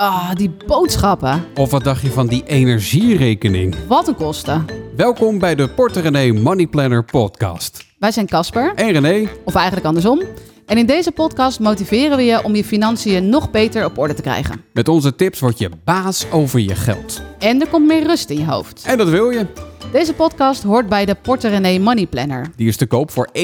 Ah, die boodschappen. Of wat dacht je van die energierekening? Wat een kosten. Welkom bij de Porter René Money Planner podcast. Wij zijn Casper, En René, of eigenlijk andersom. En in deze podcast motiveren we je om je financiën nog beter op orde te krijgen. met onze tips word je baas over je geld. En er komt meer rust in je hoofd. En dat wil je. Deze podcast hoort bij de Porter René Money Planner. Die is te koop voor 21,99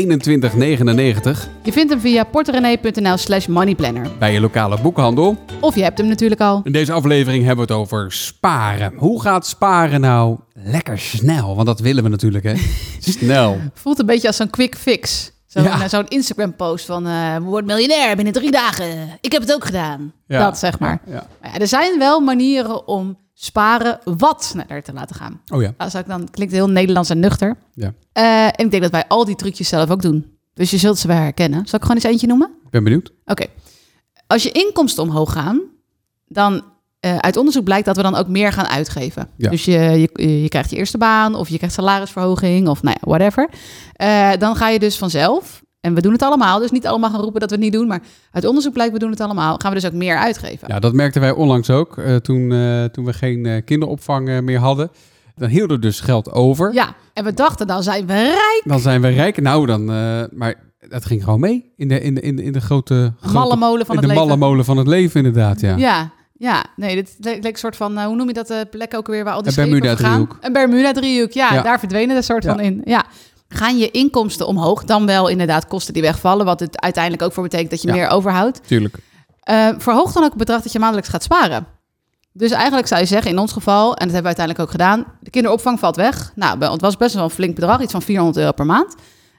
Je vindt hem via porterenee.nl slash moneyplanner. bij je lokale boekhandel. Of je hebt hem natuurlijk al. In deze aflevering hebben we het over sparen. Hoe gaat sparen nou lekker snel? Want dat willen we natuurlijk, hè? Snel. Voelt een beetje als zo'n quick fix. Zo'n Ja. eh, zo'n Instagram post van eh word miljonair binnen drie dagen. Ik heb het ook gedaan. Ja. Dat zeg maar. Ja. Maar er zijn wel manieren om sparen wat sneller te laten gaan. Oh ja. Als ik dan klinkt heel Nederlands en nuchter. ja. Eh, en ik denk dat wij al die trucjes zelf ook doen. Dus je zult ze wel herkennen. Zal ik gewoon eens eentje noemen? Ik ben benieuwd. Oké. Als je inkomsten omhoog gaan, dan eh, uit onderzoek blijkt dat we dan ook meer gaan uitgeven. Ja. Dus je, je, je krijgt je eerste baan of je krijgt salarisverhoging of nou ja, whatever. Eh, dan ga je dus vanzelf, en we doen het allemaal, dus niet allemaal gaan roepen dat we het niet doen, maar uit onderzoek blijkt we doen het allemaal, gaan we dus ook meer uitgeven. Ja, dat merkten wij onlangs ook. eh, toen, toen we geen kinderopvang meer hadden. Dan hielden we dus geld over. Ja, en we dachten dan zijn we rijk. Dan zijn we rijk. Nou, dan... maar dat ging gewoon mee. In de, in de, in de, in de grote... grote Malle molen van in het de leven. malle molen van het leven, inderdaad, ja. Ja, ja. Nee, dit leek een soort van, eh, hoe noem je dat eh, plek ook weer waar al die Een schepen Bermuda-driehoek. vergaan? Een Bermuda-driehoek, ja, Ja. Daar verdwenen er soort Ja. van in. Ja. Gaan je inkomsten omhoog, dan wel inderdaad kosten die wegvallen, wat het uiteindelijk ook voor betekent dat je Ja. meer overhoudt. Tuurlijk. Eh, verhoog dan ook het bedrag dat je maandelijks gaat sparen. Dus eigenlijk zou je zeggen, in ons geval, en dat hebben we uiteindelijk ook gedaan, de kinderopvang valt weg. Nou, het was best wel een flink bedrag, iets van 400 euro per maand.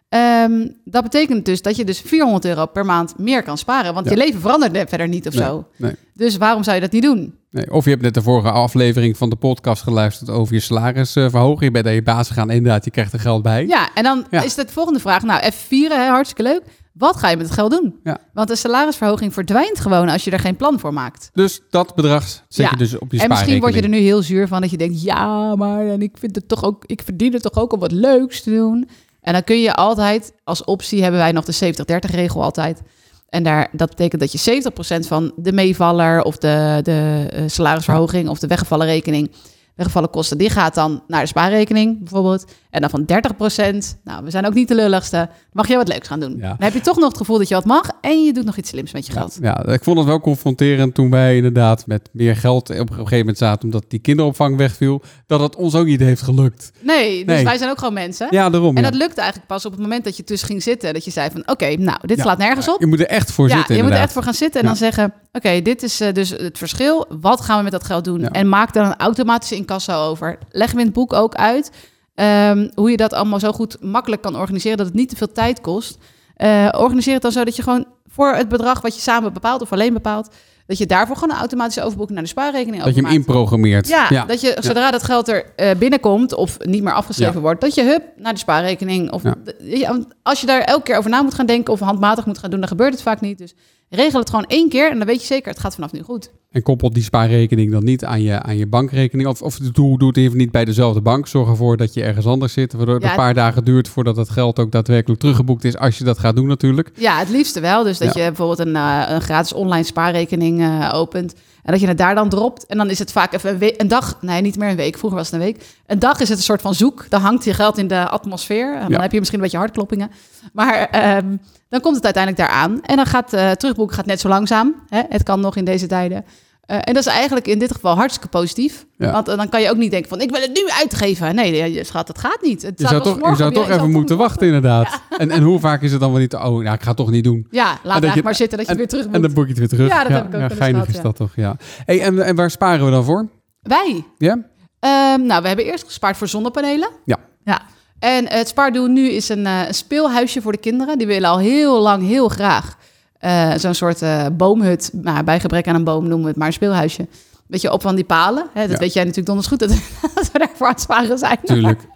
Ehm, dat betekent dus dat je dus 400 euro per maand meer kan sparen, want Ja. je leven verandert verder niet of Nee, zo. nee. Dus waarom zou je dat niet doen? Nee, of je hebt net de vorige aflevering van de podcast geluisterd over je salarisverhoging. je bent naar je baas gegaan, inderdaad, je krijgt er geld bij. Ja, en dan Ja. is de volgende vraag, nou, even vieren, hè, hartstikke leuk. Wat ga je met het geld doen? Ja. Want de salarisverhoging verdwijnt gewoon als je er geen plan voor maakt. Dus dat bedrag zet Ja. je dus op je En misschien word je er nu heel zuur van dat je denkt, ja, maar en ik vind het toch ook, ik verdien het toch ook om wat leuks te doen. En dan kun je altijd, als optie hebben wij nog de 70-30 regel altijd. En daar, dat betekent dat je 70% van de meevaller of de, de eh, salarisverhoging of de weggevallen rekening, weggevallen kosten, die gaat dan naar de spaarrekening bijvoorbeeld. En dan van 30%, nou, we zijn ook niet de lulligste, mag je wat leuks gaan doen. Ja. Dan heb je toch nog het gevoel dat je wat mag en je doet nog iets slims met je geld. Ja, ja, ik vond het wel confronterend toen wij inderdaad met meer geld op een gegeven moment zaten omdat die kinderopvang wegviel, dat het ons ook niet heeft gelukt. Nee, dus Nee. wij zijn ook gewoon mensen. Ja, daarom. En dat lukte eigenlijk pas op het moment dat je tussen ging zitten. Dat je zei van, oké, nou, dit slaat nergens op. Je moet er echt voor ja, zitten je moet er echt voor gaan zitten en dan zeggen... oké, dit is eh, dus het verschil. Wat gaan we met dat geld doen? En maak daar een automatische incasso over. Leg hem in het boek ook uit... ehm, hoe je dat allemaal zo goed makkelijk kan organiseren... dat het niet te veel tijd kost. Eh, organiseer het dan zo dat je gewoon voor het bedrag... wat je samen bepaalt of alleen bepaalt... dat je daarvoor gewoon een automatische overboeking naar de spaarrekening Dat je hem inprogrammeert. Ja, dat je zodra dat geld er eh, binnenkomt of niet meer afgeschreven Ja. wordt, dat je hup naar de spaarrekening. Of Ja. ja, als je daar elke keer over na moet gaan denken of handmatig moet gaan doen, dan gebeurt het vaak niet. Dus regel het gewoon één keer en dan weet je zeker, het gaat vanaf nu goed. En koppel die spaarrekening dan niet aan je, aan je bankrekening. Of, of doe, doe het even niet bij dezelfde bank. Zorg ervoor dat je ergens anders zit. Waardoor het Ja, een paar dagen duurt voordat het geld ook daadwerkelijk teruggeboekt is. Als je dat gaat doen natuurlijk. Ja, het liefste wel. Dus dat Ja. je bijvoorbeeld een, eh, een gratis online spaarrekening eh, opent. En dat je het daar dan dropt. En dan is het vaak even een, we- een dag. Nee, niet meer een week. Vroeger was het een week. Een dag is het een soort van zoek. Dan hangt je geld in de atmosfeer. En dan Ja. heb je misschien een beetje hartkloppingen. Maar ehm, dan komt het uiteindelijk daar aan. En dan gaat eh terugboeken gaat net zo langzaam. Hè? Het kan nog in deze tijden. Eh, en dat is eigenlijk in dit geval hartstikke positief. Ja. Want eh, dan kan je ook niet denken van... ik wil het nu uitgeven. Nee, je schat, dat gaat niet. Het Je zou toch, je zou toch je even moeten wachten inderdaad. En, en hoe vaak is het dan wel niet... Oh, nou, ik ga het toch niet doen. Ja, laat eigenlijk maar zitten dat je en, weer terug moet. En dan boek je het weer terug. Ja, dat heb ik ook eens geinig is ja. dat toch, ja. Hey, en, en waar sparen we dan voor? Wij? Ja? Ehm, nou, we hebben eerst gespaard voor zonnepanelen. Ja. ja. En het spaardoel nu is een, eh, een speelhuisje voor de kinderen. Die willen al heel lang heel graag eh, zo'n soort eh, boomhut. Nou, bij gebrek aan een boom noemen we het maar een speelhuisje. Weet je, op van die palen. Hè, dat Ja. weet jij natuurlijk donders goed, dat, dat we daarvoor aan het sparen zijn. Tuurlijk.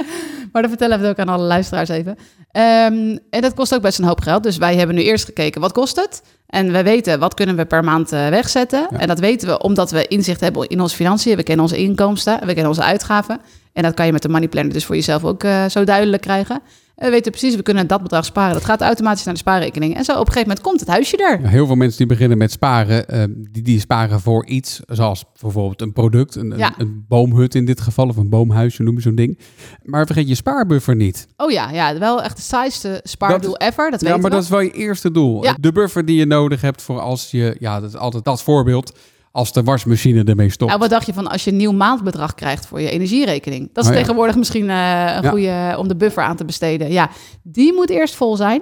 Maar dan vertellen we het ook aan alle luisteraars even. Ehm, en dat kost ook best een hoop geld. Dus wij hebben nu eerst gekeken, wat kost het? En we weten, wat kunnen we per maand eh, wegzetten? Ja. En dat weten we omdat we inzicht hebben in onze financiën. We kennen onze inkomsten, we kennen onze uitgaven. En dat kan je met de money planner dus voor jezelf ook zo duidelijk krijgen. We weten precies, we kunnen dat bedrag sparen. Dat gaat automatisch naar de spaarrekening. En zo op een gegeven moment komt het huisje er. Ja, heel veel mensen die beginnen met sparen, eh, die, die sparen voor iets, zoals bijvoorbeeld een product, een, Ja. een, een boomhut in dit geval, of een boomhuisje, noem je zo'n ding. Maar vergeet je spaarbuffer niet. Oh ja, ja, wel echt het saaiste spaardoel ever. Dat ja, maar we. dat is wel je eerste doel. Ja. De buffer die je nodig hebt voor als je, ja, dat is altijd dat voorbeeld, als de wasmachine ermee stopt. Nou, wat dacht je van als je een nieuw maandbedrag krijgt voor je energierekening? Dat is Oh ja. tegenwoordig misschien eh, een Ja. goede om de buffer aan te besteden. Ja, die moet eerst vol zijn.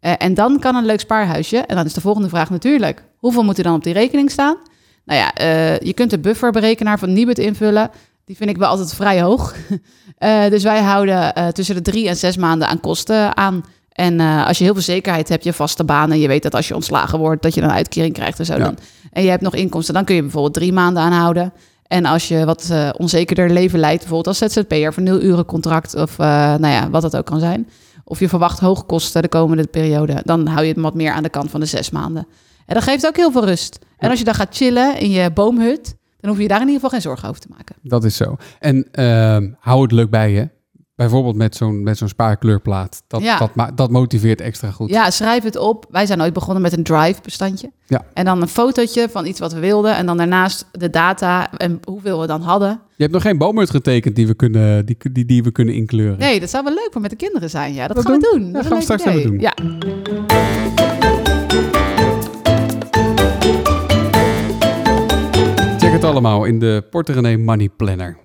Eh, en dan kan een leuk spaarhuisje. En dan is de volgende vraag natuurlijk: hoeveel moet er dan op die rekening staan? Nou ja, eh, je kunt de bufferberekenaar van Nibud invullen. Die vind ik wel altijd vrij hoog. Eh, dus wij houden eh, tussen de drie en zes maanden aan kosten aan. En eh, als je heel veel zekerheid hebt, je vaste banen, je weet dat als je ontslagen wordt, dat je een uitkering krijgt en zo. Ja. Dan, en je hebt nog inkomsten, dan kun je bijvoorbeeld drie maanden aanhouden. En als je wat eh, onzekerder leven leidt, bijvoorbeeld als ZZP'er voor nul uren contract of eh, nou ja, wat het ook kan zijn. Of je verwacht hoge kosten de komende periode, dan hou je het wat meer aan de kant van de zes maanden. En dat geeft ook heel veel rust. En als je dan gaat chillen in je boomhut, dan hoef je daar in ieder geval geen zorgen over te maken. Dat is zo. En ehm, hou het leuk bij je. Bijvoorbeeld met zo'n met zo'n spaarkleurplaat. Dat, Ja. dat, dat motiveert extra goed. Ja, schrijf het op. Wij zijn ooit begonnen met een drive-bestandje. Ja. En dan een fotootje van iets wat we wilden. En dan daarnaast de data en hoeveel we dan hadden. Je hebt nog geen boomhut getekend die we kunnen, die, die, die we kunnen inkleuren. Nee, dat zou wel leuk voor met de kinderen zijn. Ja, dat, Dat gaan we doen? Ja, Dat gaan we straks even doen. Ja. Check het allemaal in de Porte René Money Planner.